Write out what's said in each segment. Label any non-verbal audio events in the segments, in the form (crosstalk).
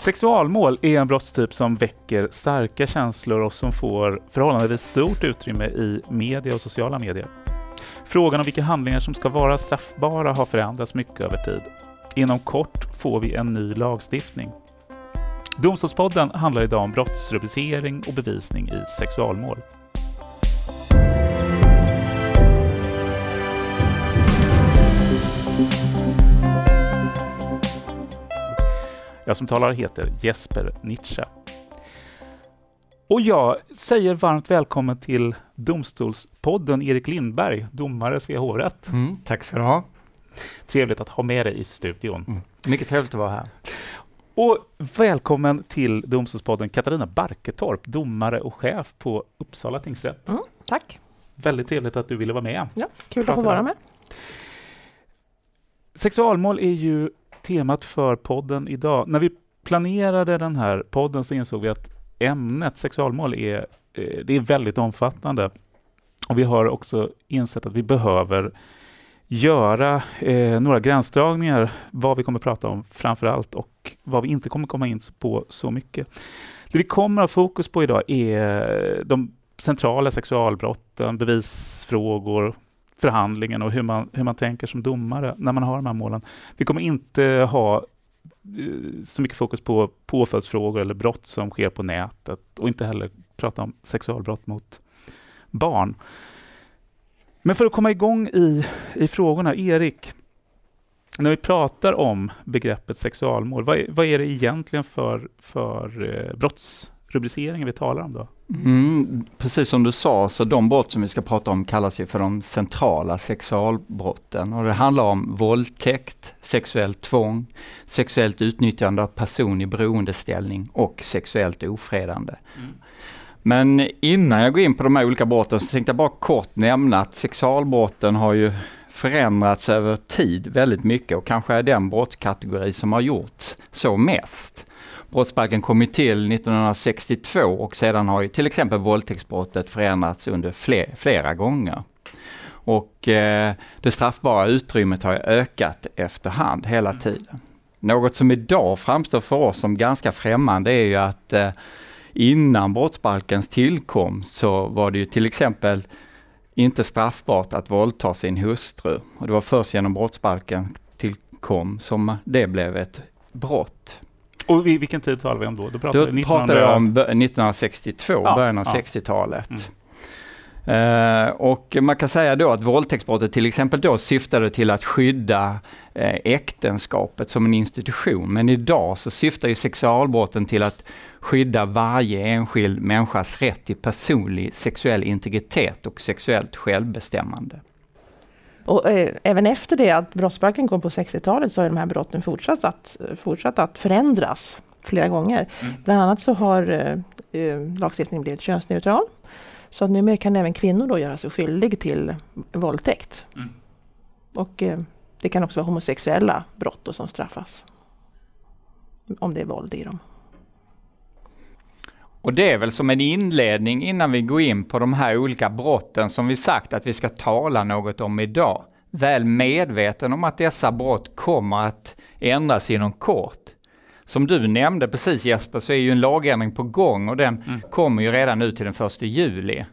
Sexualmål är en brottstyp som väcker starka känslor och som får förhållandevis stort utrymme i media och sociala medier. Frågan om vilka handlingar som ska vara straffbara har förändrats mycket över tid. Inom kort får vi en ny lagstiftning. Domstolspodden handlar idag om brottsrubricering och bevisning i sexualmål. Jag som talar heter Jesper Nitsche. Och jag säger varmt välkommen till Domstolspodden Erik Lindberg, domare Svea hovrätt. Mm, tack ska du ha. Trevligt att ha med dig i studion. Mm. Mycket trevligt att vara här. Och välkommen till Domstolspodden Katarina Barketorp, domare och chef på Uppsala tingsrätt. Mm, tack. Väldigt trevligt att du ville vara med. Ja, kul att få vara med. Sexualmål är ju temat för podden idag. När vi planerade den här podden så insåg vi att ämnet sexualmål är, eh, det är väldigt omfattande. Och vi har också insett att vi behöver göra eh, några gränsdragningar vad vi kommer prata om framför allt och vad vi inte kommer komma in på så mycket. Det vi kommer att ha fokus på idag är de centrala sexualbrotten, bevisfrågor, förhandlingen och hur man, hur man tänker som domare när man har de här målen. Vi kommer inte ha eh, så mycket fokus på påföljdsfrågor eller brott som sker på nätet och inte heller prata om sexualbrott mot barn. Men för att komma igång i, i frågorna, Erik, när vi pratar om begreppet sexualmål, vad är, vad är det egentligen för, för eh, brottsrubriceringar vi talar om då? Mm, precis som du sa, så de brott som vi ska prata om kallas ju för de centrala sexualbrotten. Och det handlar om våldtäkt, sexuellt tvång, sexuellt utnyttjande av person i beroendeställning och sexuellt ofredande. Mm. Men innan jag går in på de här olika brotten så tänkte jag bara kort nämna att sexualbrotten har ju förändrats över tid väldigt mycket och kanske är den brottskategori som har gjorts så mest. Brottsbalken kom ju till 1962 och sedan har ju till exempel våldtäktsbrottet förändrats under fler, flera gånger. Och eh, det straffbara utrymmet har ökat efterhand hela mm. tiden. Något som idag framstår för oss som ganska främmande är ju att eh, innan brottsbalkens tillkomst så var det ju till exempel inte straffbart att våldta sin hustru. Och det var först genom brottsbalken tillkom som det blev ett brott. Och vilken tid talar vi om då? Då pratar, då vi 1900... pratar jag om 1962, ja, början av ja. 60-talet. Mm. Uh, och man kan säga då att våldtäktsbrottet till exempel då syftade till att skydda uh, äktenskapet som en institution. Men idag så syftar ju sexualbrotten till att skydda varje enskild människas rätt till personlig sexuell integritet och sexuellt självbestämmande. Och eh, även efter det att brottsbalken kom på 60-talet så har de här brotten fortsatt att, fortsatt att förändras flera gånger. Mm. Bland annat så har eh, eh, lagstiftningen blivit könsneutral. Så att numera kan även kvinnor då göra sig skyldig till våldtäkt. Mm. Och eh, det kan också vara homosexuella brott som straffas. Om det är våld i dem. Och det är väl som en inledning innan vi går in på de här olika brotten som vi sagt att vi ska tala något om idag. Väl medveten om att dessa brott kommer att ändras inom kort. Som du nämnde precis Jesper så är ju en lagändring på gång och den mm. kommer ju redan nu till den första juli.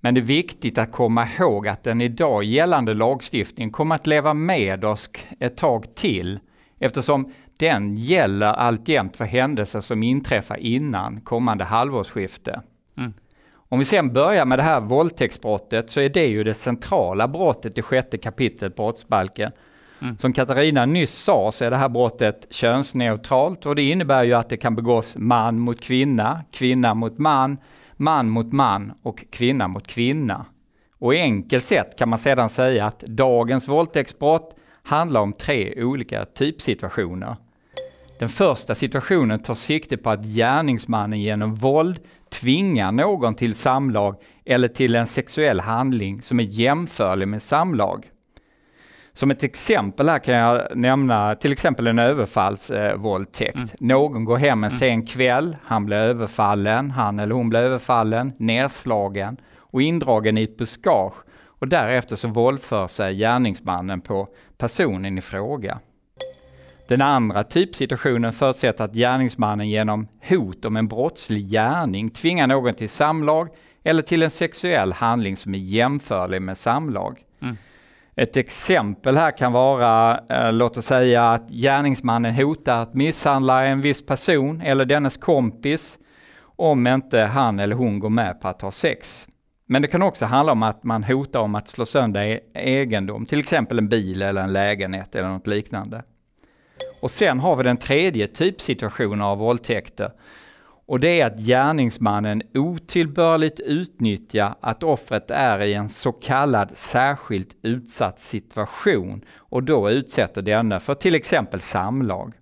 Men det är viktigt att komma ihåg att den idag gällande lagstiftningen kommer att leva med oss ett tag till eftersom den gäller alltjämt för händelser som inträffar innan kommande halvårsskifte. Mm. Om vi sen börjar med det här våldtäktsbrottet så är det ju det centrala brottet i sjätte kapitlet brottsbalken. Mm. Som Katarina nyss sa så är det här brottet könsneutralt och det innebär ju att det kan begås man mot kvinna, kvinna mot man, man mot man och kvinna mot kvinna. Och enkelt sätt kan man sedan säga att dagens våldtäktsbrott handlar om tre olika typsituationer. Den första situationen tar sikte på att gärningsmannen genom våld tvingar någon till samlag eller till en sexuell handling som är jämförlig med samlag. Som ett exempel här kan jag nämna till exempel en överfallsvåldtäkt. Mm. Någon går hem en mm. sen kväll, han blir överfallen, han eller hon blir överfallen, nedslagen och indragen i ett buskage och därefter så våldför sig gärningsmannen på personen i fråga. Den andra typsituationen förutsätter att gärningsmannen genom hot om en brottslig gärning tvingar någon till samlag eller till en sexuell handling som är jämförlig med samlag. Mm. Ett exempel här kan vara, eh, låt oss säga att gärningsmannen hotar att misshandla en viss person eller dennes kompis om inte han eller hon går med på att ha sex. Men det kan också handla om att man hotar om att slå sönder e-, egendom, till exempel en bil eller en lägenhet eller något liknande. Och sen har vi den tredje typsituationen av våldtäkter. Och det är att gärningsmannen otillbörligt utnyttjar att offret är i en så kallad särskilt utsatt situation och då utsätter denne för till exempel samlag.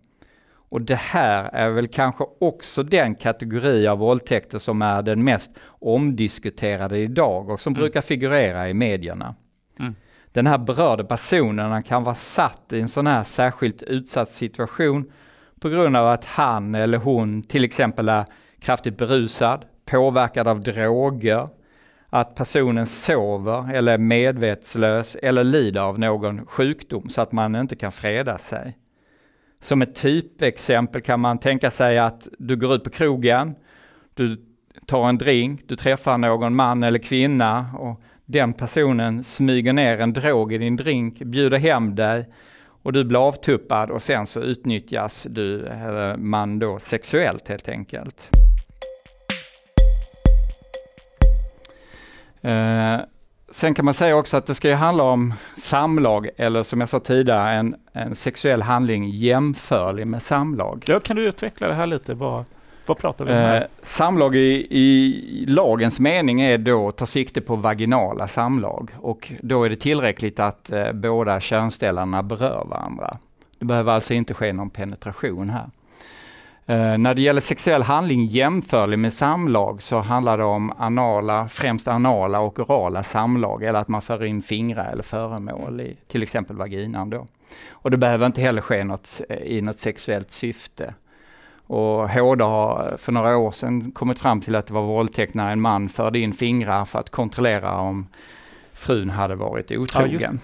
Och det här är väl kanske också den kategori av våldtäkter som är den mest omdiskuterade idag och som mm. brukar figurera i medierna. Mm. Den här berörda personen kan vara satt i en sån här särskilt utsatt situation på grund av att han eller hon till exempel är kraftigt berusad, påverkad av droger, att personen sover eller är medvetslös eller lider av någon sjukdom så att man inte kan freda sig. Som ett typexempel kan man tänka sig att du går ut på krogen, du tar en drink, du träffar någon man eller kvinna och den personen smyger ner en drog i din drink, bjuder hem dig och du blir avtuppad och sen så utnyttjas du, eller man då, sexuellt helt enkelt. Eh, sen kan man säga också att det ska ju handla om samlag eller som jag sa tidigare en, en sexuell handling jämförlig med samlag. Ja, kan du utveckla det här lite? Vad, vad pratar vi om här? Eh, samlag i, i lagens mening är då ta sikte på vaginala samlag och då är det tillräckligt att eh, båda könsdelarna berör varandra. Det behöver alltså inte ske någon penetration här. Eh, när det gäller sexuell handling jämförlig med samlag så handlar det om anala, främst anala och orala samlag eller att man för in fingrar eller föremål i till exempel vaginan då. Och det behöver inte heller ske något, eh, i något sexuellt syfte. Och HD har för några år sedan kommit fram till att det var våldtäkt när en man förde in fingrar för att kontrollera om frun hade varit otrogen.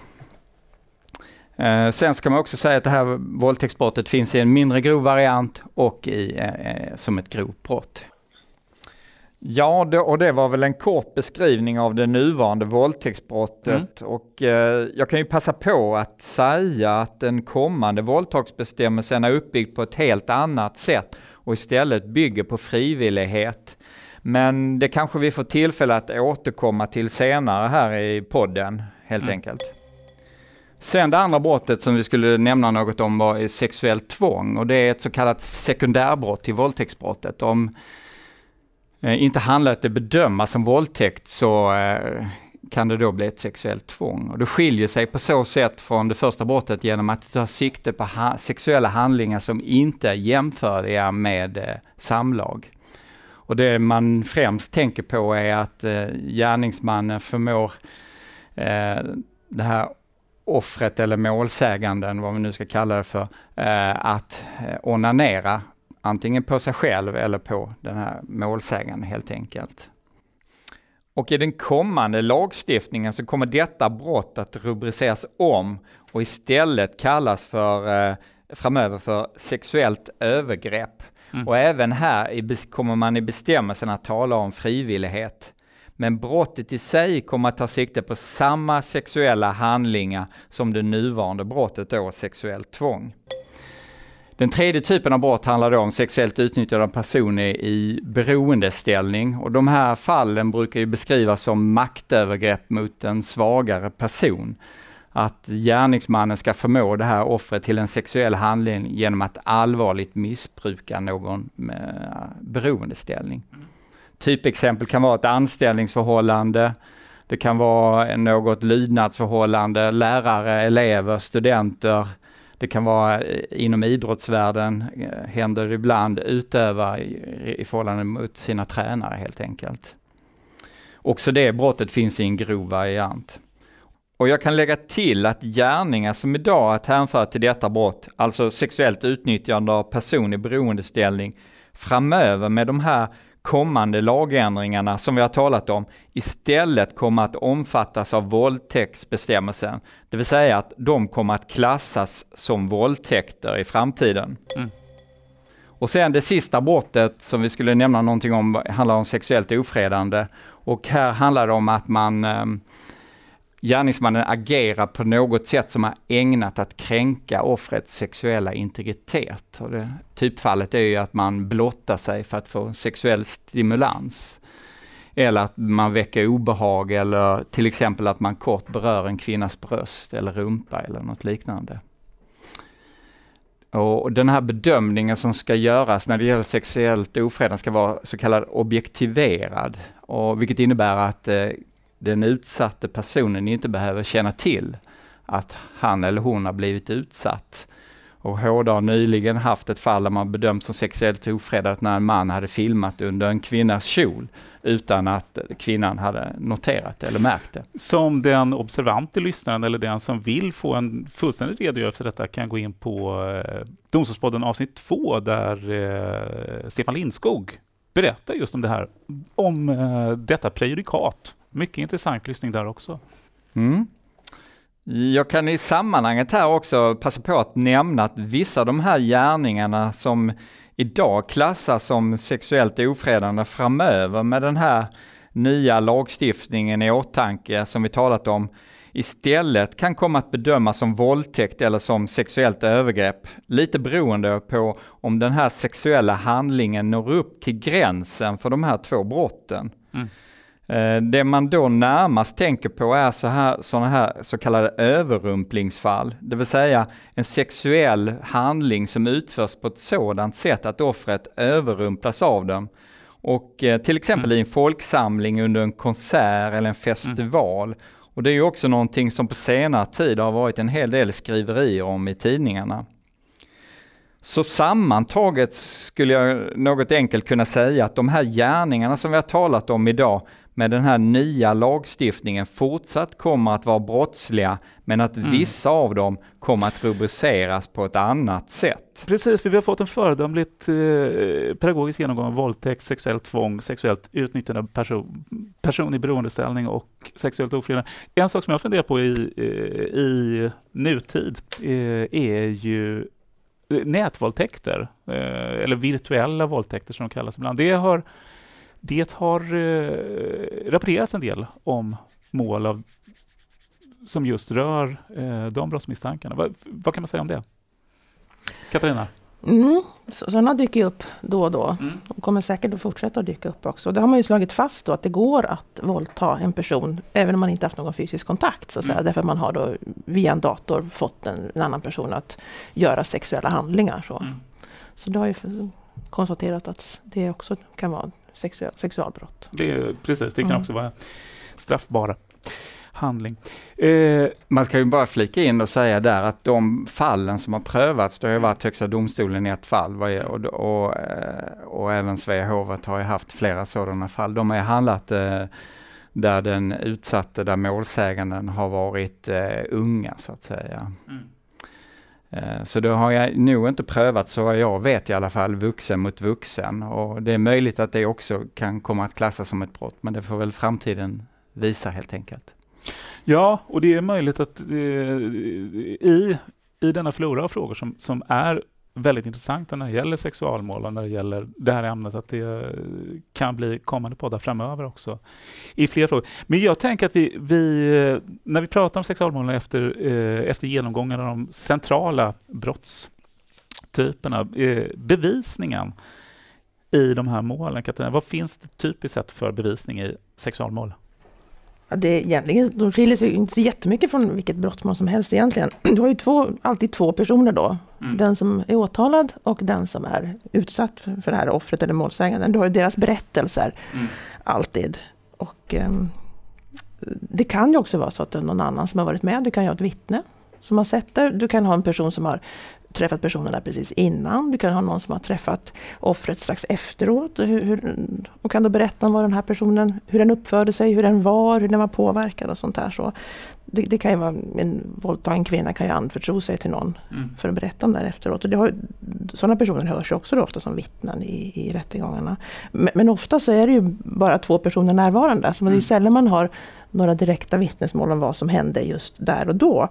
Ja, eh, sen ska man också säga att det här våldtäktsbrottet finns i en mindre grov variant och i, eh, som ett grovt brott. Ja, det, och det var väl en kort beskrivning av det nuvarande våldtäktsbrottet. Mm. Och eh, jag kan ju passa på att säga att den kommande våldtäktsbestämmelsen är uppbyggd på ett helt annat sätt och istället bygger på frivillighet. Men det kanske vi får tillfälle att återkomma till senare här i podden, helt mm. enkelt. Sen det andra brottet som vi skulle nämna något om var sexuellt tvång och det är ett så kallat sekundärbrott till våldtäktsbrottet. Om Eh, inte handlar det bedömas som våldtäkt så eh, kan det då bli ett sexuellt tvång. Och det skiljer sig på så sätt från det första brottet genom att det tar sikte på ha sexuella handlingar som inte är jämförliga med eh, samlag. Och det man främst tänker på är att eh, gärningsmannen förmår eh, det här offret eller målsäganden, vad vi nu ska kalla det för, eh, att eh, onanera antingen på sig själv eller på den här målsäganden helt enkelt. Och i den kommande lagstiftningen så kommer detta brott att rubriceras om och istället kallas för eh, framöver för sexuellt övergrepp. Mm. Och även här kommer man i bestämmelsen att tala om frivillighet. Men brottet i sig kommer att ta sikte på samma sexuella handlingar som det nuvarande brottet då, sexuellt tvång. Den tredje typen av brott handlar då om sexuellt utnyttjande av personer i beroendeställning och de här fallen brukar ju beskrivas som maktövergrepp mot en svagare person. Att gärningsmannen ska förmå det här offret till en sexuell handling genom att allvarligt missbruka någon med eh, beroendeställning. Typexempel kan vara ett anställningsförhållande, det kan vara något lydnadsförhållande, lärare, elever, studenter, det kan vara eh, inom idrottsvärlden, eh, händer det ibland, utöva i, i förhållande mot sina tränare helt enkelt. Också det brottet finns i en grov variant. Och jag kan lägga till att gärningar som idag är hänföra till detta brott, alltså sexuellt utnyttjande av person i beroendeställning, framöver med de här kommande lagändringarna som vi har talat om istället kommer att omfattas av våldtäktsbestämmelsen. Det vill säga att de kommer att klassas som våldtäkter i framtiden. Mm. Och sen det sista brottet som vi skulle nämna någonting om handlar om sexuellt ofredande. Och här handlar det om att man eh, gärningsmannen agerar på något sätt som är ägnat att kränka offrets sexuella integritet. Och det, typfallet är ju att man blottar sig för att få sexuell stimulans. Eller att man väcker obehag eller till exempel att man kort berör en kvinnas bröst eller rumpa eller något liknande. Och den här bedömningen som ska göras när det gäller sexuellt ofredande ska vara så kallad objektiverad. Och vilket innebär att eh, den utsatte personen inte behöver känna till att han eller hon har blivit utsatt. Och HD har nyligen haft ett fall där man bedömt som sexuellt ofredat när en man hade filmat under en kvinnas kjol utan att kvinnan hade noterat det eller märkt det. Som den observante lyssnaren eller den som vill få en fullständig redogörelse för detta kan gå in på eh, Domstolspodden avsnitt 2 där eh, Stefan Lindskog berättar just om det här, om eh, detta prejudikat. Mycket intressant lyssning där också. Mm. Jag kan i sammanhanget här också passa på att nämna att vissa av de här gärningarna som idag klassas som sexuellt ofredande framöver med den här nya lagstiftningen i åtanke som vi talat om istället kan komma att bedömas som våldtäkt eller som sexuellt övergrepp. Lite beroende på om den här sexuella handlingen når upp till gränsen för de här två brotten. Mm. Eh, det man då närmast tänker på är så här, sådana här så kallade överrumplingsfall, det vill säga en sexuell handling som utförs på ett sådant sätt att offret överrumplas av den. Och eh, till exempel mm. i en folksamling under en konsert eller en festival. Mm. Och det är ju också någonting som på senare tid har varit en hel del skriverier om i tidningarna. Så sammantaget skulle jag något enkelt kunna säga att de här gärningarna som vi har talat om idag med den här nya lagstiftningen fortsatt kommer att vara brottsliga, men att mm. vissa av dem kommer att rubriceras på ett annat sätt. Precis, för vi har fått en föredömligt eh, pedagogisk genomgång av våldtäkt, sexuellt tvång, sexuellt utnyttjande av person, person i beroendeställning och sexuellt ofredande. En sak som jag funderar på i, eh, i nutid eh, är ju eh, nätvåldtäkter, eh, eller virtuella våldtäkter som de kallas ibland. Det har det har eh, rapporterats en del om mål av, som just rör eh, de brottsmisstankarna. Va, vad kan man säga om det? Katarina? Mm, sådana dyker upp då och då. Mm. De kommer säkert att fortsätta att dyka upp också. Det har man ju slagit fast då att det går att våldta en person även om man inte haft någon fysisk kontakt. Så att säga, mm. Därför att man har då via en dator fått en, en annan person att göra sexuella handlingar. Så, mm. så det har ju konstaterat att det också kan vara sexuell, sexualbrott. Det, precis, det kan mm. också vara straffbara handling. Eh, Man ska ju bara flika in och säga där att de fallen som har prövats, det har ju varit Högsta domstolen i ett fall och, och, och, eh, och även Svea hovrätt har ju haft flera sådana fall. De har ju handlat eh, där den utsatte, där målsäganden har varit eh, unga så att säga. Mm. Eh, så då har jag nog inte prövat så vad jag vet i alla fall vuxen mot vuxen och det är möjligt att det också kan komma att klassas som ett brott men det får väl framtiden visa helt enkelt. Ja, och det är möjligt att eh, i, i denna flora av frågor som, som är väldigt intressanta när det gäller sexualmål och när det gäller det här ämnet, att det eh, kan bli kommande poddar framöver också i fler frågor. Men jag tänker att vi, vi eh, när vi pratar om sexualmål efter, eh, efter genomgången av de centrala brottstyperna, eh, bevisningen i de här målen, Katarina, vad finns det typiskt sett för bevisning i sexualmål? Det är egentligen, de skiljer sig inte jättemycket från vilket brottmål som helst egentligen. (clears throat) Du har ju två, alltid två personer då. Mm. Den som är åtalad och den som är utsatt för, för det här offret eller målsäganden. Du har ju deras berättelser mm. alltid. Och um, det kan ju också vara så att det är någon annan som har varit med. Du kan ju ha ett vittne som har sett det. Du kan ha en person som har träffat personerna precis innan. Du kan ha någon som har träffat offret strax efteråt hur, hur, och kan då berätta om vad den här personen, hur den uppförde sig, hur den var, hur den var påverkad och sånt där. Så det, det kan ju vara, en våldtagen kvinna kan ju anförtro sig till någon mm. för att berätta om det här efteråt. Och det har, sådana personer hörs ju också ofta som vittnen i, i rättegångarna. Men, men ofta så är det ju bara två personer närvarande. Så mm. det är mm. sällan man har några direkta vittnesmål om vad som hände just där och då.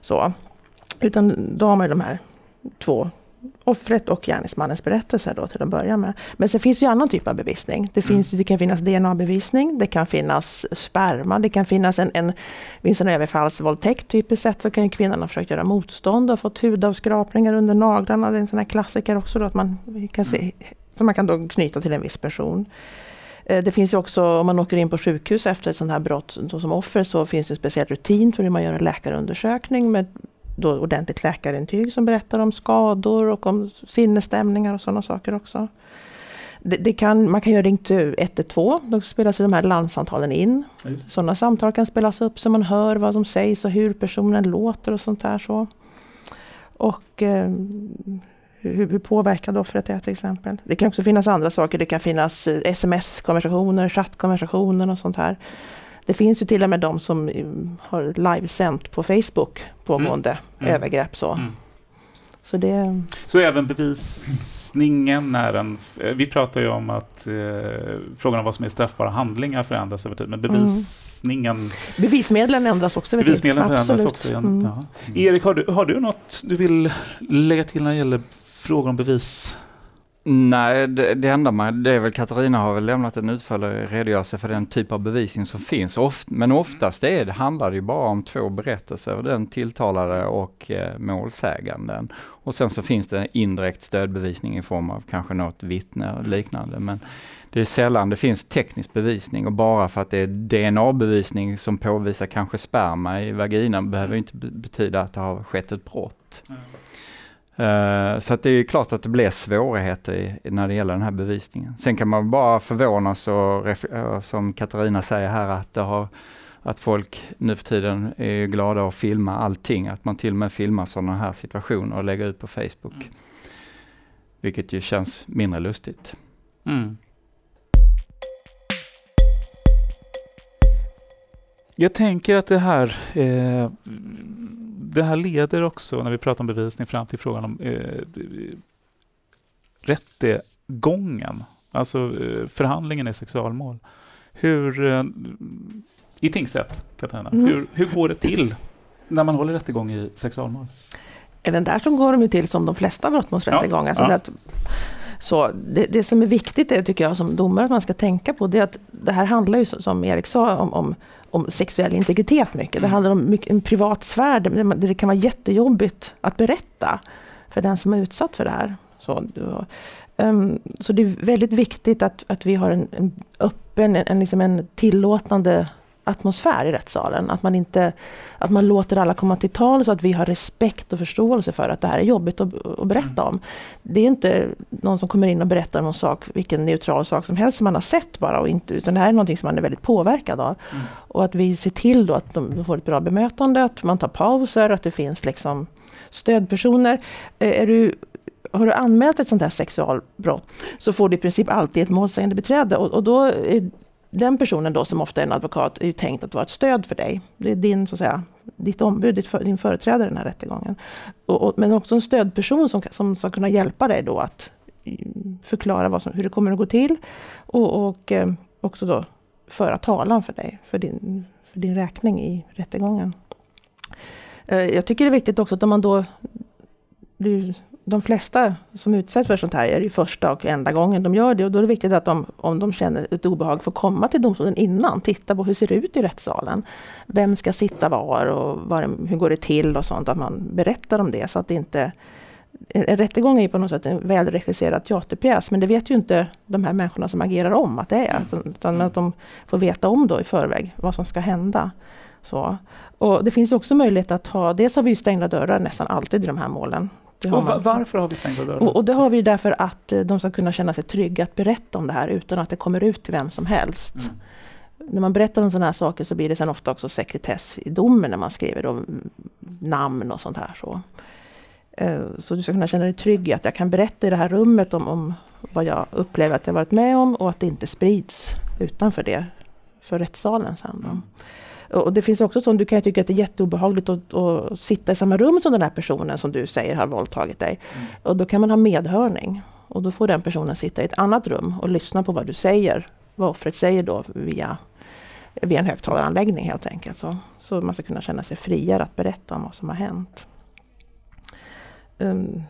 Så. Utan då har man de här två offret och gärningsmannens berättelse då till att börja med. Men sen finns det ju annan typ av bevisning. Det, finns, mm. det kan finnas DNA-bevisning, det kan finnas sperma, det kan finnas en, en vid en överfallsvåldtäkt typiskt sett så kan kvinnan ha försökt göra motstånd och fått hudavskrapningar under naglarna. Det är en sån här klassiker också då att man kan se, mm. som man kan då knyta till en viss person. Eh, det finns ju också, om man åker in på sjukhus efter ett sånt här brott som offer så finns det en speciell rutin för hur man gör en läkarundersökning med då ordentligt läkarintyg som berättar om skador och om sinnesstämningar och sådana saker också. Det, det kan, man kan göra ring till 112, då spelas de här larmsamtalen in. Sådana samtal kan spelas upp så man hör vad som sägs och hur personen låter och sånt där. Så. Och eh, hur, hur påverkad offret är till exempel. Det kan också finnas andra saker. Det kan finnas eh, sms-konversationer, chattkonversationer och sånt här. Det finns ju till och med de som eh, har livesänt på Facebook pågående mm. mm. övergrepp. Så. Mm. Så, det... så även bevisningen är en... Eh, vi pratar ju om att eh, frågan om vad som är straffbara handlingar förändras över tid, men mm. bevisningen... Mm. Bevismedlen ändras också över tid. Bevismedlen förändras också. Igen. Mm. Erik, har du, har du något du vill lägga till när det gäller frågor om bevis? Nej, det, det enda man, det är väl Katarina har väl lämnat en utförlig redogörelse för den typ av bevisning som finns. Oft, men oftast är det, handlar det ju bara om två berättelser, den tilltalade och eh, målsäganden. Och sen så finns det indirekt stödbevisning i form av kanske något vittne och liknande. Men det är sällan det finns teknisk bevisning och bara för att det är DNA-bevisning som påvisar kanske sperma i vaginan behöver inte betyda att det har skett ett brott. Mm. Uh, så att det är klart att det blir svårigheter när det gäller den här bevisningen. Sen kan man bara förvånas och uh, som Katarina säger här att har att folk nu för tiden är glada att filma allting, att man till och med filmar sådana här situationer och lägger ut på Facebook. Mm. Vilket ju känns mindre lustigt. Mm. Jag tänker att det här eh, det här leder också, när vi pratar om bevisning, fram till frågan om eh, rättegången, alltså eh, förhandlingen i sexualmål. Hur, eh, I tingsrätt, Katarina, mm. hur, hur går det till när man håller rättegång i sexualmål? Även där så går de ju till som de flesta brottmålsrättegångar. Ja, ja. Så det, det, som är viktigt är, tycker jag som domare att man ska tänka på det är att det här handlar ju som Erik sa om, om, om sexuell integritet mycket. Det mm. handlar om mycket, en privat sfär där det kan vara jättejobbigt att berätta för den som är utsatt för det här. Så, um, så det är väldigt viktigt att, att vi har en, en öppen, en, en, liksom en tillåtande atmosfär i rättssalen. Att man, inte, att man låter alla komma till tal så att vi har respekt och förståelse för att det här är jobbigt att, att berätta om. Det är inte någon som kommer in och berättar en sak, vilken neutral sak som helst som man har sett bara. Och inte, utan det här är någonting som man är väldigt påverkad av. Mm. Och att vi ser till då att de får ett bra bemötande, att man tar pauser, att det finns liksom stödpersoner. Eh, är du har du anmält ett sånt här sexualbrott så får du i princip alltid ett målsägande beträde och, och då är den personen då som ofta är en advokat är ju tänkt att vara ett stöd för dig. Det är din, så att säga, ditt ombud, ditt för, din företrädare i den här rättegången. Och, och, men också en stödperson som, som ska kunna hjälpa dig då att mm, förklara vad som, hur det kommer att gå till. Och, och eh, också då föra talan för dig, för din, för din räkning i rättegången. Eh, jag tycker det är viktigt också att om man då... Det de flesta som utsätts för sånt här är det första och enda gången de gör det. Och då är det viktigt att de, om de känner ett obehag, får komma till domstolen innan. Titta på hur ser det ut i rättssalen. Vem ska sitta var och var, hur går det till och sånt. Att man berättar om det så att det inte... En rättegång är ju på något sätt en välregisserad teaterpjäs. Men det vet ju inte de här människorna som agerar om att det är. Utan att de får veta om då i förväg vad som ska hända. Så. Och det finns också möjlighet att ha, dels har vi stängda dörrar nästan alltid i de här målen. Och varför har vi stängda dörrar? Och, och, det har vi därför att eh, de ska kunna känna sig trygga att berätta om det här utan att det kommer ut till vem som helst. Mm. När man berättar om sådana här saker så blir det sen ofta också sekretess i domen när man skriver om namn och sånt här. Så. Eh, så du ska kunna känna dig trygg i att jag kan berätta i det här rummet om, om vad jag upplever att jag varit med om och att det inte sprids utanför det, för rättssalen sen. Då. Och det finns också sånt, du kan tycka att det är jätteobehagligt att, att sitta i samma rum som den här personen som du säger har våldtagit dig. Mm. Och då kan man ha medhörning. Och då får den personen sitta i ett annat rum och lyssna på vad du säger, vad offret säger då via, via en högtalaranläggning helt enkelt. Så, så man ska kunna känna sig friare att berätta om vad som har hänt. Um,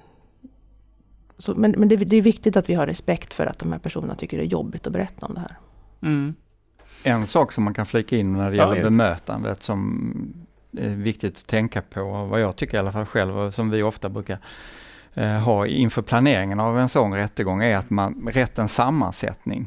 så, men men det, det, är viktigt att vi har respekt för att de här personerna tycker det är jobbigt att berätta om det här. Mm. En sak som man kan flika in när det gäller ja, bemötandet som är viktigt att tänka på, vad jag tycker i alla fall själv och som vi ofta brukar eh, ha inför planeringen av en sån rättegång är att man, rättens sammansättning.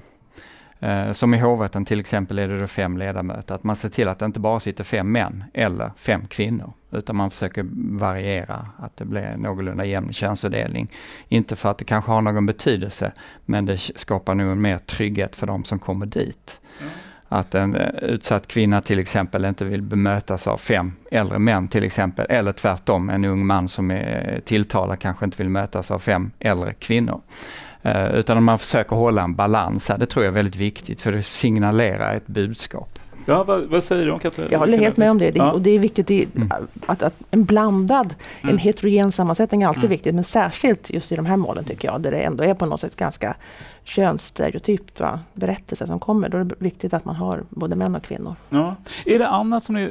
Eh, som i hovrätten till exempel är det då fem ledamöter, att man ser till att det inte bara sitter fem män eller fem kvinnor, utan man försöker variera, att det blir någorlunda jämn könsfördelning. Inte för att det kanske har någon betydelse, men det skapar nog mer trygghet för de som kommer dit. Mm att en eh, utsatt kvinna till exempel inte vill bemötas av fem äldre män till exempel, eller tvärtom en ung man som är tilltalad kanske inte vill mötas av fem äldre kvinnor. Uh, utan man försöker hålla en balans här, det tror jag är väldigt viktigt för det signalerar ett budskap. Ja, vad, vad, säger du om Katarina? Jag håller helt med om det. det ja. Och det är viktigt i, mm. att, att, en blandad, mm. en heterogen sammansättning är alltid mm. viktigt. Men särskilt just i de här målen tycker jag, där det ändå är på något sätt ganska könsstereotypt va, berättelse som kommer. Då är det viktigt att man har både män och kvinnor. Ja. Är det annat som ni...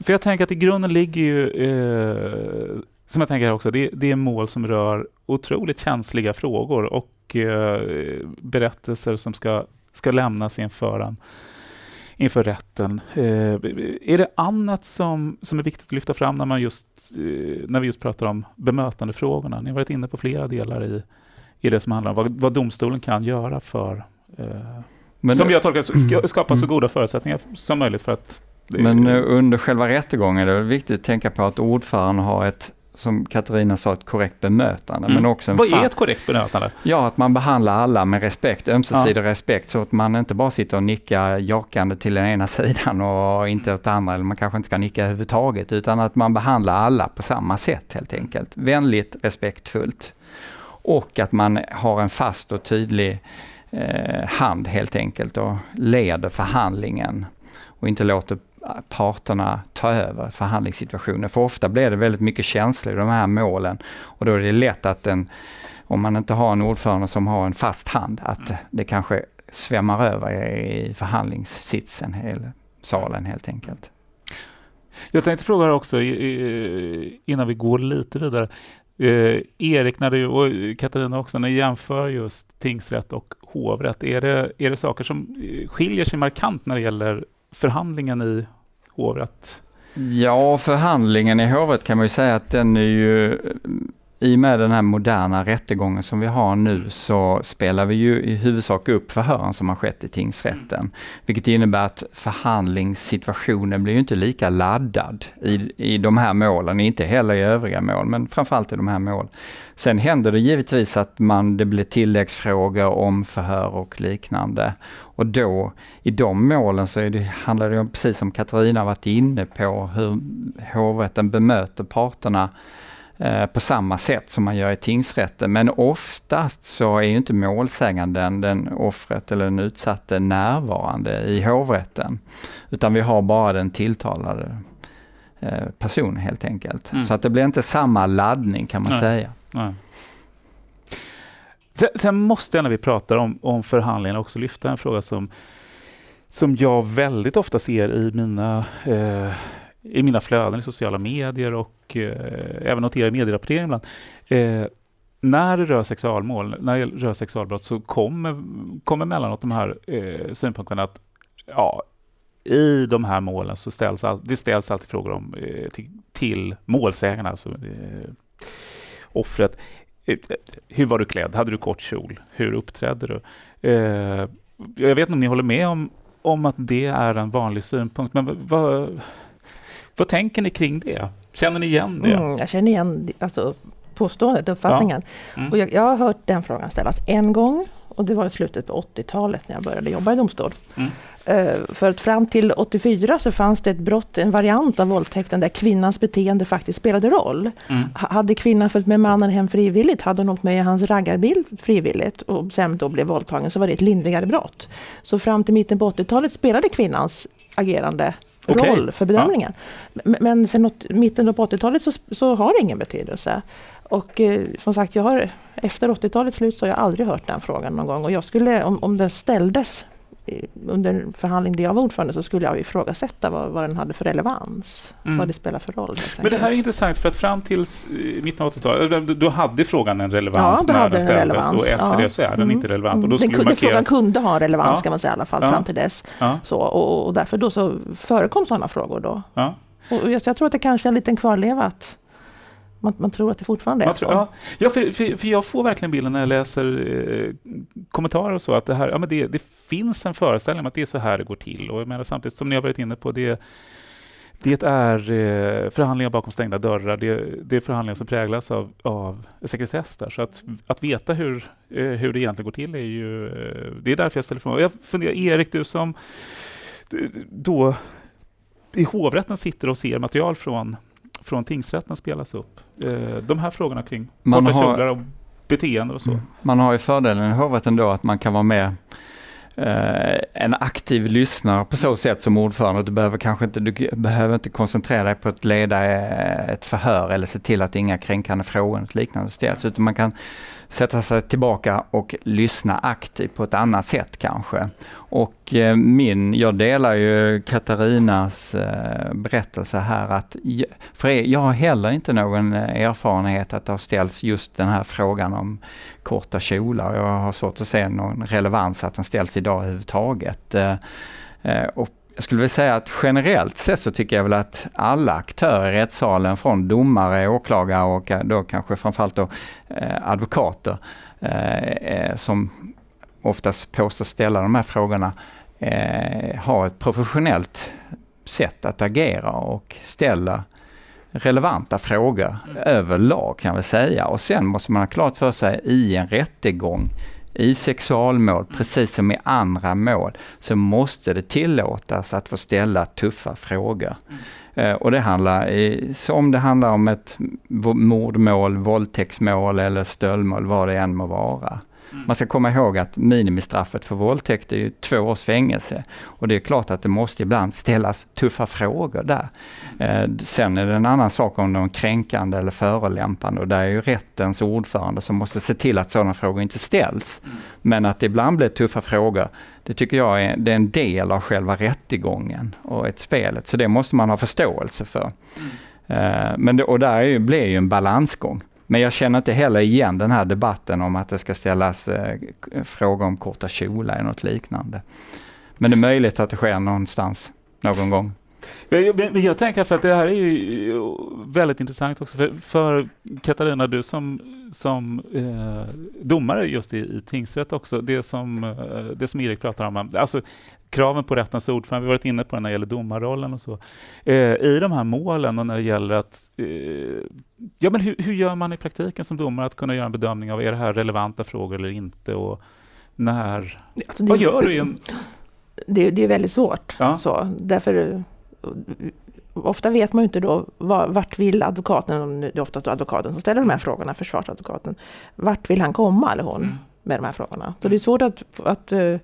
För jag tänker att i grunden ligger ju, eh, som jag tänker också, det, det är mål som rör otroligt känsliga frågor och eh, berättelser som ska, ska lämnas inför en inför rätten. Eh, är det annat som, som är viktigt att lyfta fram när, man just, eh, när vi just pratar om bemötandefrågorna? Ni har varit inne på flera delar i, i det som handlar om vad, vad domstolen kan göra för eh, men, som jag tolkar skapa så mm. goda förutsättningar som möjligt för att men under själva rättegången är det viktigt att tänka på att ordföranden har ett som Katarina sa, ett korrekt bemötande. Mm. Men också en Vad är ett korrekt bemötande? Ja, att man behandlar alla med respekt, ömsesidig ja. respekt, så att man inte bara sitter och nickar jakande till den ena (laughs) sidan och inte åt andra, eller man kanske inte ska nicka överhuvudtaget, utan att man behandlar alla på samma sätt helt enkelt. Vänligt, respektfullt. Och att man har en fast och tydlig eh, hand helt enkelt och leder förhandlingen och inte låter parterna ta över förhandlingssituationen. För ofta blir det väldigt mycket känslor i de här målen och då är det lätt att en, om man inte har en ordförande som har en fast hand, att mm. det kanske svämmar över i förhandlingssitsen, hela salen helt enkelt. Jag tänkte fråga också innan vi går lite vidare. Eh, Erik när du, och Katarina också, när ni jämför just tingsrätt och hovrätt, är det, är det saker som eh, skiljer sig markant när det gäller förhandlingen i hovrätt? Ja, förhandlingen i hovrätt kan man ju säga att den är ju i och med den här moderna rättegången som vi har nu så spelar vi ju i huvudsak upp förhören som har skett i tingsrätten. Mm. Vilket innebär att förhandlingssituationen blir inte lika laddad i, i de här målen, inte heller i övriga mål, men framförallt i de här målen. Sen händer det givetvis att man, det blir tilläggsfrågor om förhör och liknande. Och då, i de målen så det, handlar det om, precis som Katarina varit inne på, hur hovrätten bemöter parterna på samma sätt som man gör i tingsrätten. Men oftast så är ju inte målsäganden, den offret eller den utsatte närvarande i hovrätten. Utan vi har bara den tilltalade eh, personen helt enkelt. Mm. Så att det blir inte samma laddning kan man Nej. säga. Nej. Sen, sen, måste jag när vi pratar om, om förhandlingarna också lyfta en fråga som, som jag väldigt ofta ser i mina eh, i mina flöden i sociala medier och eh, även noterar i medierapportering ibland. Eh, när det rör sexualmål, när det rör sexualbrott så kommer, kommer mellanåt de här eh, synpunkterna att ja, i de här målen så ställs all, det ställs alltid frågor om, eh, till, till målsägarna, alltså eh, offret. Eh, hur var du klädd? Hade du kort kjol? Hur uppträdde du? Eh, jag vet inte om ni håller med om, om att det är en vanlig synpunkt, men vad, vad tänker ni kring det? Känner ni igen det? Mm, jag känner igen alltså, påståendet, uppfattningen. Ja. Mm. Och jag, jag, har hört den frågan ställas en gång Och det var i slutet på 80-talet när jag började jobba i domstol. Mm. Eh, För att fram till 84 så fanns det ett brott, en variant av våldtäkten där kvinnans beteende faktiskt spelade roll. Mm. Hade kvinnan följt med mannen hem frivilligt, hade hon åkt med i hans raggarbil frivilligt och sen då blev våldtagen så var det ett lindrigare brott. Så fram till mitten på 80-talet spelade kvinnans agerande Okej. roll för bedömningen. Men, men sen åt, mitten på 80-talet så, så har det ingen betydelse. Och eh, som sagt, jag har, efter 80-talets slut så har jag aldrig hört den frågan någon gång. Och jag skulle, om, om den ställdes under en förhandling där jag var ordförande så skulle jag ifrågasätta vad, vad den hade för relevans. Mm. Vad det spelar för roll. Men det här är intressant för att fram till s- eh, mitten av 80-talet, eh, då- hade frågan en relevans Ja, när den den ställdes relevans, och efter ja. det så är den Mm. inte relevant. Och då den skulle kunde, du markera... frågan kunde ha relevans Ja. kan man säga i alla fall fram till dess. Så, och, och därför då så förekom sådana frågor då. Och jag, jag tror att det kanske är en liten kvarleva att man, man tror att det fortfarande är Man så. tror, ja, ja för, för, för jag får verkligen bilden när jag läser eh, kommentarer och så att det, här, ja, men det, det finns en föreställning om att det är så här det går till. Och jag menar, samtidigt som ni har varit inne på, det, det är eh, förhandlingar bakom stängda dörrar. Det, det är förhandlingar som präglas av, av sekretess där. Så att, att veta hur, eh, hur det egentligen går till är ju... Eh, det är därför jag ställer frågan. Jag funderar, Erik, du som du- då i hovrätten sitter och ser material från, från tingsrätten spelas upp. Eh, de här frågorna kring Man korta har- kjolar och beteende och så. Mm. Man har ju fördelen i hovrätten då att man kan vara med eh, en aktiv lyssnare på så sätt som ordförande. Du behöver kanske inte, du behöver inte koncentrera dig på att leda eh, ett förhör eller se till att inga kränkande frågor och liknande ställs. Utan man kan sätta sig tillbaka och lyssna aktivt på ett annat sätt kanske. Och eh, min, jag delar ju Katarinas eh, berättelse här att, för jag har heller inte någon eh, erfarenhet att det har ställts just den här frågan om korta kjolar. Jag har svårt att se någon relevans att den ställs idag överhuvudtaget. Eh, eh och jag skulle vilja säga att generellt sett så tycker jag väl att alla aktörer i rättssalen från domare, åklagare och eh, då kanske framförallt då eh, advokater eh, eh, som oftast påstås ställa de här frågorna eh, har ett professionellt sätt att agera och ställa relevanta frågor överlag kan vi säga. Och sen måste man ha klart för sig i en rättegång, i sexualmål, precis som i andra mål, så måste det tillåtas att få ställa tuffa frågor. Eh, och det handlar, om det handlar om ett mordmål, våldtäktsmål eller stöldmål, vad det än må vara. Man ska komma ihåg att minimistraffet för våldtäkt är ju två års fängelse. Och det är klart att det måste ibland ställas tuffa frågor där. Eh, sen är det en annan sak om de är kränkande eller förolämpande och där är ju rättens ordförande som måste se till att sådana frågor inte ställs. Men att det ibland blir tuffa frågor, det tycker jag är, det är en del av själva rättegången och ett spelet. Så det måste man ha förståelse för. Eh, Men det, och där är ju, blir ju en balansgång. Men jag känner inte heller igen den här debatten om att det ska ställas eh, frågor om korta kjolar eller något liknande. Men det är möjligt att det sker någonstans, någon gång. Men jag, men jag tänker för att det här är ju väldigt intressant också för, för Katarina, du som, som eh, domare just i, i tingsrätt också, det som, eh, det som Erik pratar om, eh, alltså kraven på rättens ordförande, vi har varit inne på det när det gäller domarrollen och så. Eh, I de här målen och när det gäller att, eh, ja men hur, hur gör man i praktiken som domare att kunna göra en bedömning av, är det här relevanta frågor eller inte och när, Alltså det, vad gör du en, det, det är väldigt svårt. Ja. Så, därför, ofta vet man ju inte då var, vart vill advokaten, om det är oftast advokaten som ställer de här frågorna, försvarsadvokaten, vart vill han komma eller hon Mm. med de här frågorna. Så det är svårt att, att eh,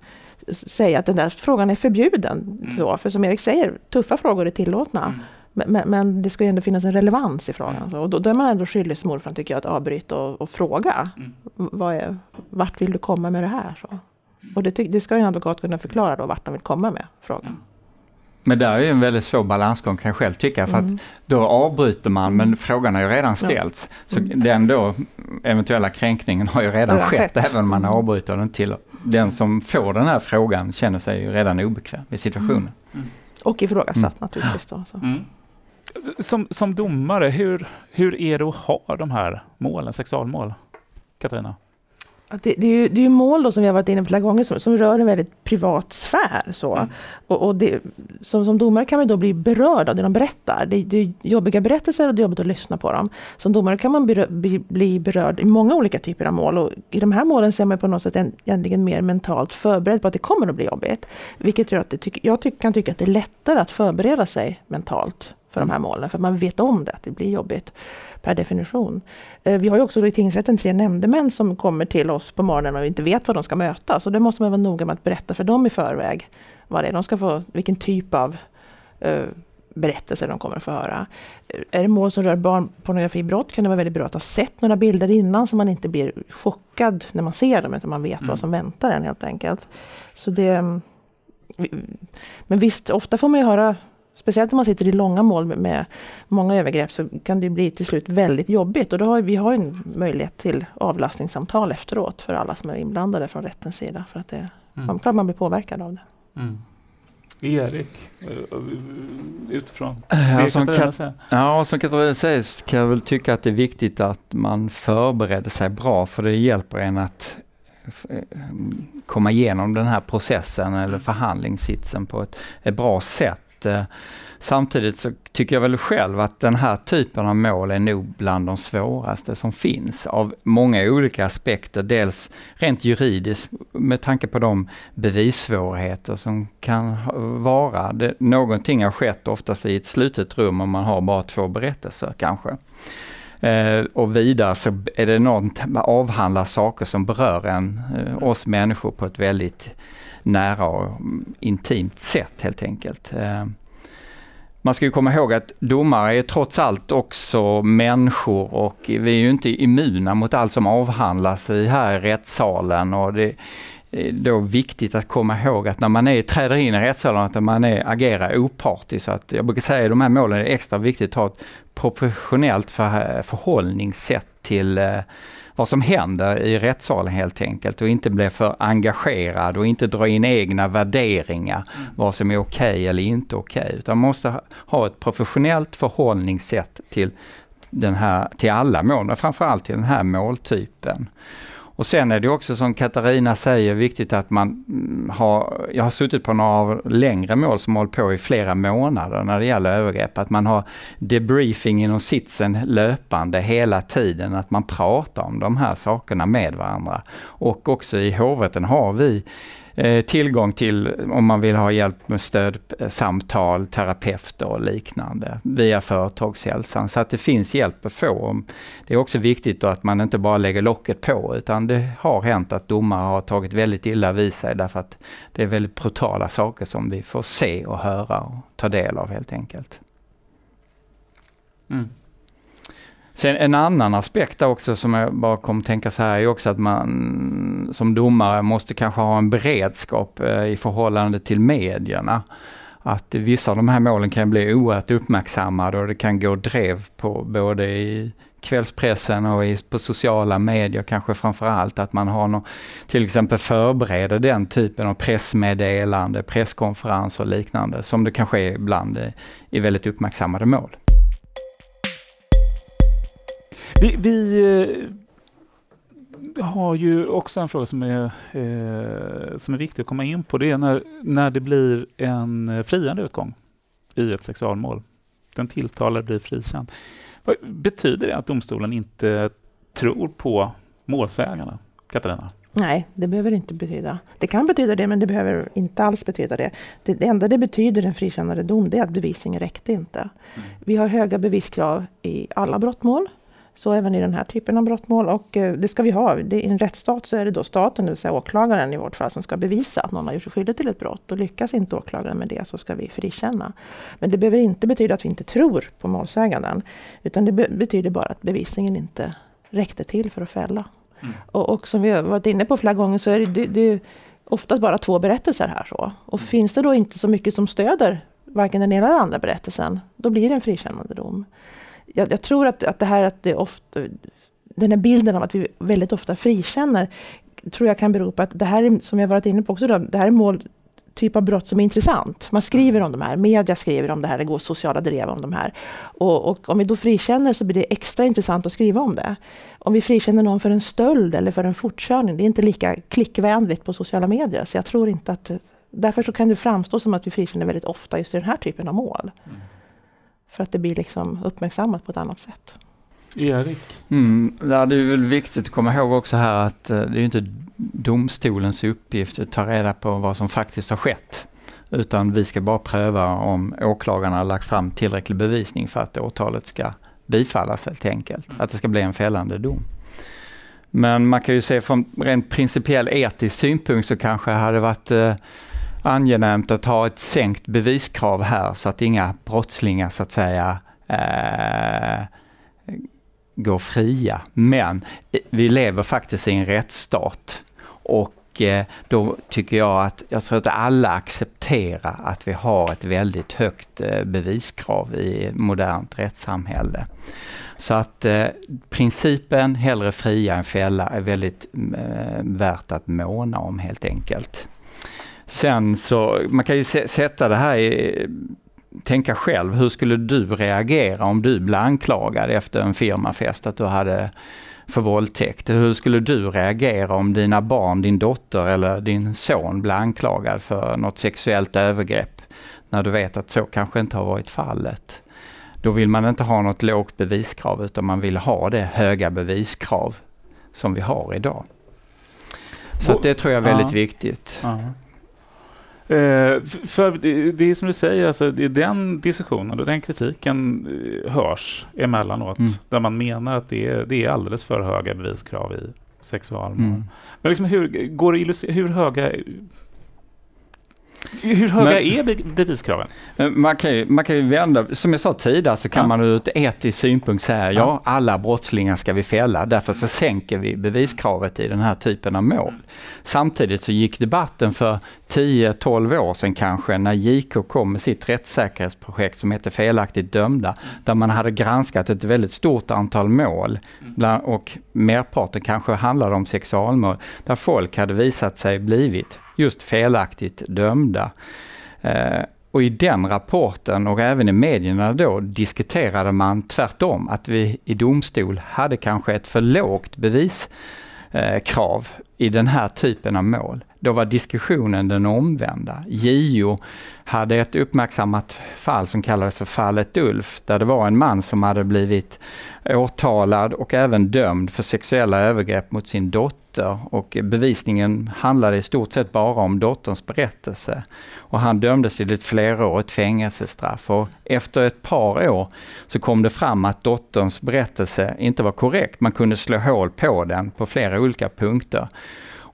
säga att den där frågan är förbjuden. Mm. Så, för som Erik säger, tuffa frågor är tillåtna. Mm. Men, men, det ska ju ändå finnas en relevans i frågan. Mm. Så, och då, då är man ändå skyldig som ordförande tycker jag att avbryta och, och fråga. Mm. Vad är, vart vill du komma med det här? Så. Och det, det ska ju en advokat kunna förklara då vart de vill komma med frågan. Men där är ju en väldigt svår balansgång kan jag själv tycka. För att Mm. då avbryter man men frågan har ju redan ställts. Så Mm. den då eventuella kränkningen har ju redan skett, skett. även om man Mm. avbryter den till. Den som får den här frågan känner sig ju redan obekväm i situationen. Och ifrågasatt Mm. naturligtvis. Då, så. Mm. Som, som domare, hur, hur är det att ha de här målen, sexualmål? Katarina? Det, det, är ju, det är ju mål då som vi har varit inne på flera gånger som, som rör en väldigt privat sfär. Så. Mm. Och, och det, som, som domare kan man då bli berörd av det de berättar. Det, det är jobbiga berättelser och det är jobbigt att lyssna på dem. Som domare kan man bli, bli, bli berörd i många olika typer av mål. Och I de här målen så är man på något sätt egentligen mer mentalt förberedd på att det kommer att bli jobbigt. Vilket gör att det, jag ty, kan tycka att det är lättare att förbereda sig mentalt för de här målen. För man vet om det, att det blir jobbigt per definition. Eh, vi har ju också i tingsrätten tre nämndemän som kommer till oss på morgonen och inte vet vad de ska möta. Så det måste man vara noga med att berätta för dem i förväg. Vad det är. De ska få, vilken typ av uh, berättelser de kommer att få höra. Eh, är det mål som rör barnpornografibrott kan det vara väldigt bra att ha sett några bilder innan så man inte blir chockad när man ser dem utan man vet mm. vad som väntar en helt enkelt. Så det, mm, men visst, ofta får man ju höra Speciellt om man sitter i långa mål med, med många övergrepp så kan det bli till slut väldigt jobbigt. Och då har vi har en möjlighet till avlastningssamtal efteråt för alla som är inblandade från rättens sida. För att det, mm. man, klart man blir påverkad av det. Mm. Erik, eh, utifrån det som Katarina säger? Ja, som Katarina säger kan jag väl tycka att det är viktigt att man förbereder sig bra för det hjälper en att eh, komma igenom den här processen eller mm. förhandlingssitsen på ett, ett bra sätt eh, samtidigt så tycker jag väl själv att den här typen av mål är nog bland de svåraste som finns av många olika aspekter. Dels rent juridiskt med tanke på de bevissvårigheter som kan vara. Det, någonting har skett oftast i ett slutet rum och man har bara två berättelser kanske. Eh, och vidare så är det något, avhandlar saker som berör en, eh, oss människor på ett väldigt nära och intimt sätt helt enkelt. Eh, man ska ju komma ihåg att domare är trots allt också människor och vi är ju inte immuna mot allt som avhandlas i här i rättssalen. Och det är då viktigt att komma ihåg att när man är, träder in i rättssalen att man är, agerar opartiskt. Så att jag brukar säga att de här målen är extra viktigt att ha ett professionellt för, förhållningssätt till eh, vad som händer i rättssalen helt enkelt och inte bli för engagerad och inte dra in egna värderingar mm. vad som är okej okay eller inte okej. Okay, utan måste ha ett professionellt förhållningssätt till, den här, till alla mål, men framförallt till den här måltypen. Och sen är det också som Katarina säger viktigt att man mm, har, jag har suttit på några längre mål som hållit på i flera månader när det gäller övergrepp, att man har debriefing inom sitsen löpande hela tiden, att man pratar om de här sakerna med varandra. Och också i hovrätten har vi Eh, tillgång till om man vill ha hjälp med stödsamtal, eh, terapeuter och liknande via företagshälsan. Så att det finns hjälp att få. Det är också viktigt att man inte bara lägger locket på utan det har hänt att domare har tagit väldigt illa vid sig därför att det är väldigt brutala saker som vi får se och höra och ta del av helt enkelt. Mm. Sen en annan aspekt också som jag bara kom tänka så här är också att man som domare måste kanske ha en beredskap eh, i förhållande till medierna. Att vissa av de här målen kan bli oerhört uppmärksammade och det kan gå drev på både i kvällspressen och i, på sociala medier kanske framför allt att man har någon, till exempel förbereder den typen av pressmeddelande, presskonferenser och liknande som det kanske är ibland i väldigt uppmärksammade mål. Vi, vi eh, har ju också en fråga som är, eh, som är viktig att komma in på. Det är när, när det blir en friande utgång i ett sexualmål. Den tilltalade blir frikänd. Vad betyder det att domstolen inte tror på målsägarna? Katarina? Nej, det behöver inte betyda. Det kan betyda det, men det behöver inte alls betyda det. Det, det enda det betyder, en frikännande dom, det är att bevisningen räckte inte. Mm. Vi har höga beviskrav i alla brottmål. Så även i den här typen av brottmål. Och eh, det ska vi ha. I en rättsstat så är det då staten, det vill säga åklagaren i vårt fall, som ska bevisa att någon har gjort sig skyldig till ett brott. Och lyckas inte åklagaren med det så ska vi frikänna. Men det behöver inte betyda att vi inte tror på målsäganden. Utan det betyder bara att bevisningen inte räckte till för att fälla. Mm. Och, och, som vi har varit inne på flera gånger så är det, det, det oftast bara två berättelser här. Så. Och mm. finns det då inte så mycket som stöder varken den ena eller andra berättelsen, då blir det en frikännande dom jag, jag, tror att, att det här att det ofta, den här bilden av att vi väldigt ofta frikänner, tror jag kan bero på att det här är, som jag varit inne på också, då, det här är mål typ av brott som är intressant. Man skriver om de här, media skriver om det här, det går sociala drev om de här. Och, och, om vi då frikänner så blir det extra intressant att skriva om det. Om vi frikänner någon för en stöld eller för en fortkörning, det är inte lika klickvänligt på sociala medier. Så jag tror inte att... Därför så kan det framstå som att vi frikänner väldigt ofta just i den här typen av mål. Mm. För att det blir liksom uppmärksammat på ett annat sätt. Erik? Mm, det är väl viktigt att komma ihåg också här att eh, det är inte domstolens uppgift att ta reda på vad som faktiskt har skett. Utan vi ska bara pröva om åklagarna har lagt fram tillräcklig bevisning för att åtalet ska bifallas helt enkelt. Mm. Att det ska bli en fällande dom. Men man kan ju se från rent principiell etisk synpunkt så kanske det hade varit eh, angenämt att ha ett sänkt beviskrav här så att inga brottslingar så att säga eh, går fria. Men vi lever faktiskt i en rättsstat och eh, då tycker jag att, jag tror att alla accepterar att vi har ett väldigt högt eh, beviskrav i modernt rättssamhälle. Så att eh, principen hellre fria än fälla är väldigt eh, värt att måna om helt enkelt. Sen så, man kan ju sätta det här i tänka själv, hur skulle du reagera om du blev anklagad efter en firmafest att du hade för våldtäkt? Hur skulle du reagera om dina barn, din dotter eller din son blev anklagad för något sexuellt övergrepp när du vet att så kanske inte har varit fallet? Då vill man inte ha något lågt beviskrav utan man vill ha det höga beviskrav som vi har idag. Så det tror jag är väldigt ja. viktigt. Ja. Eh, för det, är som du säger, alltså, det är den diskussionen och den kritiken eh, hörs emellanåt. Mm. Där man menar att det är, det är alldeles för höga beviskrav i sexualmål. Mm. Men liksom hur, går det hur höga hur höga Men, är beviskraven? Man kan, ju, man kan ju vända, som jag sa tidigare så kan ja. man ur ett etisk synpunkt säga ja. ja, alla brottslingar ska vi fälla, därför så sänker vi beviskravet i den här typen av mål. Samtidigt så gick debatten för 10-12 år sedan kanske när JK kom med sitt rättssäkerhetsprojekt som heter Felaktigt dömda, där man hade granskat ett väldigt stort antal mål och merparten kanske handlade om sexualmål, där folk hade visat sig blivit just felaktigt dömda. Eh, och i den rapporten och även i medierna då diskuterade man tvärtom att vi i domstol hade kanske ett för lågt beviskrav eh, i den här typen av mål. Då var diskussionen den omvända. JO hade ett uppmärksammat fall som kallades för fallet Ulf, där det var en man som hade blivit åtalad och även dömd för sexuella övergrepp mot sin dotter och bevisningen handlade i stort sett bara om dotterns berättelse. Och han dömdes till ett flerårigt fängelsestraff och efter ett par år så kom det fram att dotterns berättelse inte var korrekt. Man kunde slå hål på den på flera olika punkter.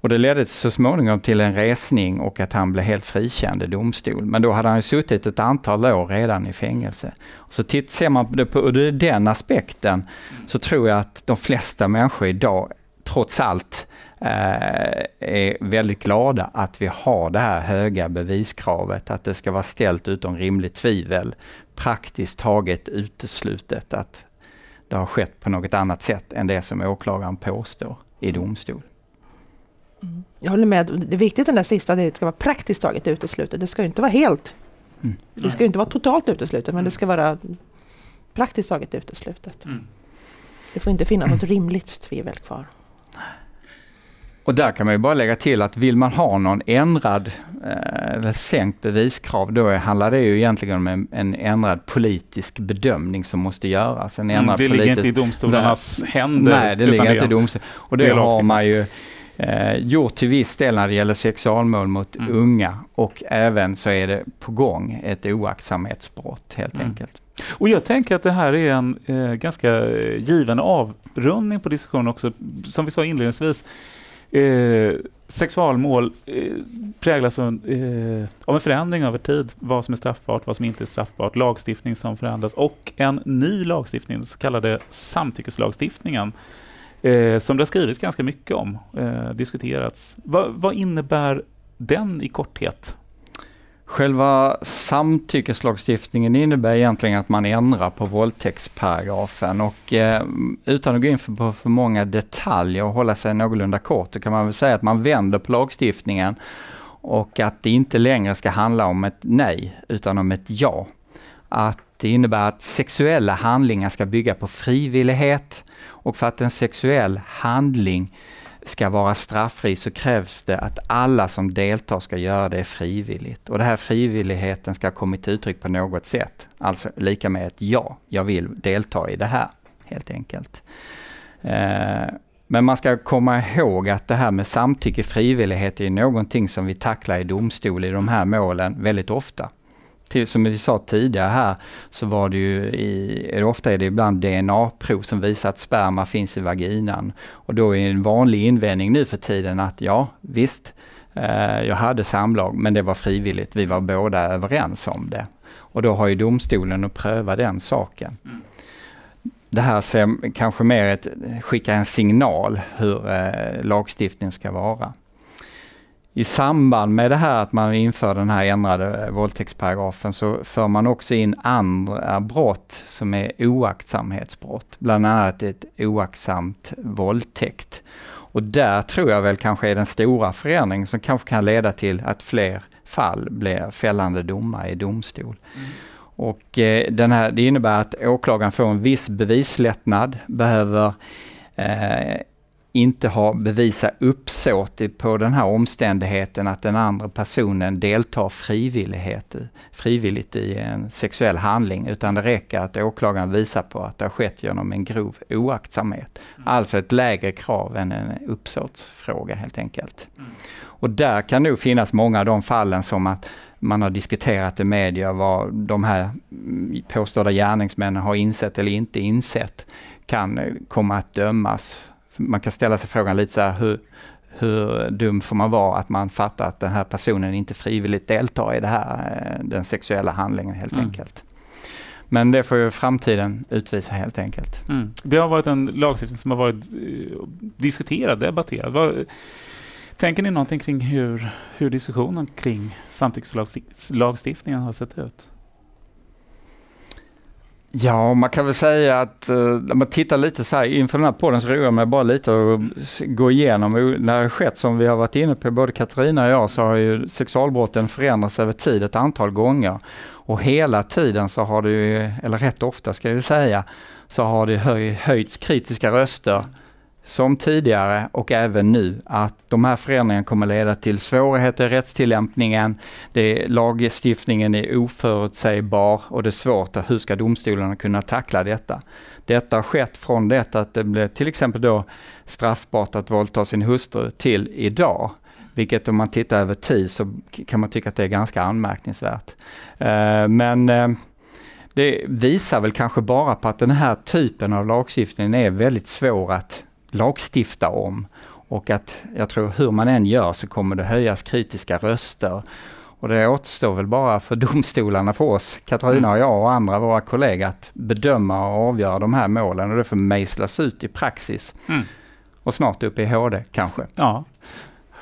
Och det ledde så småningom till en resning och att han blev helt frikänd i domstol. Men då hade han ju suttit ett antal år redan i fängelse. Så titt, ser man det på den aspekten så tror jag att de flesta människor idag trots allt eh, är väldigt glada att vi har det här höga beviskravet, att det ska vara ställt utom rimligt tvivel, praktiskt taget uteslutet att det har skett på något annat sätt än det som åklagaren påstår i domstol. Mm. Jag håller med. Det är viktigt den där sista, det ska vara praktiskt taget uteslutet. Det ska inte vara helt. Mm. Det ska inte vara totalt uteslutet, men det ska vara praktiskt taget uteslutet. Mm. Det får inte finnas något rimligt tvivel kvar. Och där kan man ju bara lägga till att vill man ha någon ändrad eh, eller sänkt beviskrav, då handlar det ju egentligen om en, en ändrad politisk bedömning som måste göras. En mm, ändrad mm, det ligger inte i domstolarnas händer. Nej, det ligger inte i domstolarna. Och det, det har man ju eh, gjort till viss del när det gäller sexualmål mot mm. unga och även så är det på gång ett oaktsamhetsbrott helt mm. enkelt. Och jag tänker att det här är en eh, ganska given avrundning på diskussionen också. Som vi sa inledningsvis, eh, sexualmål eh, präglas av, eh, av en förändring över tid. Vad som är straffbart, vad som inte är straffbart, lagstiftning som förändras och en ny lagstiftning, den så kallade samtyckeslagstiftningen eh, som det har skrivits ganska mycket om, eh, diskuterats. Va, vad innebär den i korthet? Själva samtyckeslagstiftningen innebär egentligen att man ändrar på våldtäktsparagrafen och eh, utan att gå in för, på för många detaljer och hålla sig någorlunda kort så kan man väl säga att man vänder på lagstiftningen och att det inte längre ska handla om ett nej utan om ett ja. Att det innebär att sexuella handlingar ska bygga på frivillighet och för att en sexuell handling ska vara straffri så krävs det att alla som deltar ska göra det frivilligt. Och den här frivilligheten ska komma till uttryck på något sätt. Alltså lika med ett ja, jag vill delta i det här helt enkelt. Eh, men man ska komma ihåg att det här med samtycke, frivillighet är någonting som vi tacklar i domstol i de här målen väldigt ofta. Till, som vi sa tidigare här så var det ju i, ofta är det ibland DNA-prov som visar att sperma finns i vaginan. Och då är en vanlig invändning nu för tiden att ja visst, eh, jag hade samlag men det var frivilligt, vi var båda överens om det. Och då har ju domstolen att pröva den saken. Mm det här ser kanske mer ett, skickar en signal hur eh, lagstiftningen ska vara. I samband med det här att man inför den här ändrade eh, våldtäktsparagrafen så för man också in andra brott som är oaktsamhetsbrott. Bland annat ett oaktsamt våldtäkt. Och där tror jag väl kanske är den stora förändringen som kanske kan leda till att fler fall blir fällande domar i domstol. Mm. Och eh, den här, det innebär att åklagaren får en viss bevislättnad, behöver eh, inte ha bevisa uppsåt på den här omständigheten att den andra personen deltar frivillighet, frivilligt i en sexuell handling, utan det räcker att åklagaren visar på att det har skett genom en grov oaktsamhet. Mm. Alltså ett lägre krav än en uppsåtsfråga helt enkelt. Mm. Och där kan nog finnas många av de fallen som att man har diskuterat i media vad de här påstådda gärningsmännen har insett eller inte insett kan komma att dömas. Man kan ställa sig frågan lite så här, hur, hur dum får man vara att man fattar att den här personen inte frivilligt deltar i det här, eh, den sexuella handlingen helt mm. enkelt. Men det får ju framtiden utvisa helt enkelt. Mm. Det har varit en lagstiftning som har varit eh, diskuterad, debatterad. Tänker ni någonting kring hur, hur diskussionen kring samtyckeslagstiftningen har sett ut? Ja, man kan väl säga att eh, när man tittar lite så här inför den här podden så roar jag mig bara lite och gå igenom när det har skett som vi har varit inne på, både Katarina och jag, så har ju sexualbrotten förändrats över tid ett antal gånger. Och hela tiden så har det ju, eller rätt ofta ska jag säga, så har det höj, höjts kritiska röster som tidigare och även nu att de här förändringarna kommer leda till svårigheter i rättstillämpningen. Det, lagstiftningen är oförutsägbar och det är svårt. att Hur ska domstolarna kunna tackla detta? Detta har skett från det att det blev till exempel då straffbart att våldta sin hustru till idag. Vilket om man tittar över tid så kan man tycka att det är ganska anmärkningsvärt. Eh, men eh, det visar väl kanske bara på att den här typen av lagstiftning är väldigt svår att lagstifta om. Och att jag tror hur man än gör så kommer det höjas kritiska röster. Och det återstår väl bara för domstolarna, för oss, Katarina och jag och andra våra kollegor att bedöma och avgöra de här målen och det får mejslas ut i praxis. Mm. Och snart upp i HD kanske. Ja.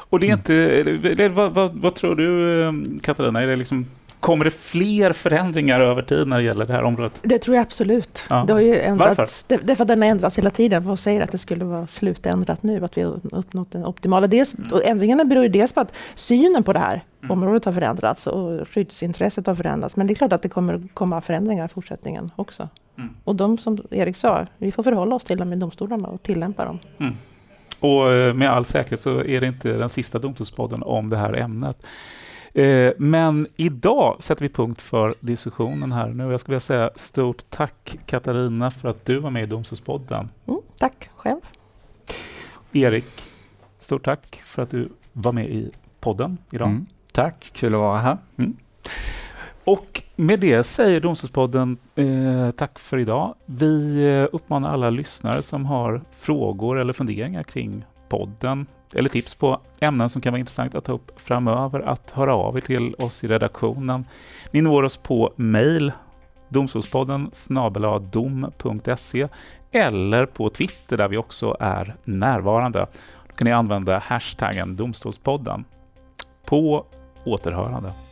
Och det är inte, mm. vad, vad, vad, tror du eh, Katarina, är det liksom Kommer det fler förändringar över tid när det gäller det här området? Det tror jag absolut. Ja. Det har ju ändrats, Varför? Därför att den har ändrats hela tiden. Folk säger att det skulle vara slutändrat nu, att vi har uppnått den optimala. Dels, mm. Ändringarna beror ju dels på att synen på det här mm. området har förändrats och skyddsintresset har förändrats. Men det är klart att det kommer komma förändringar i fortsättningen också. Mm. Och de som Erik sa, vi får förhålla oss till dem i domstolarna och tillämpa dem. Mm. Och eh, med all säkerhet så är det inte den sista domstolspodden om det här ämnet. Eh, men idag sätter vi punkt för diskussionen här nu. Jag skulle vilja säga stort tack Katarina för att du var med i Domstolspodden. Mm, tack själv. Erik, stort tack för att du var med i podden idag. Mm, tack, kul att vara här. Mm. Och med det säger Domstolspodden eh, tack för idag. Vi eh, uppmanar alla lyssnare som har frågor eller funderingar kring podden eller tips på ämnen som kan vara intressant att ta upp framöver att höra av er till oss i redaktionen. Ni når oss på mail domstolspodden snabeladom.se eller på Twitter där vi också är närvarande. Då kan ni använda hashtaggen domstolspodden. På återhörande.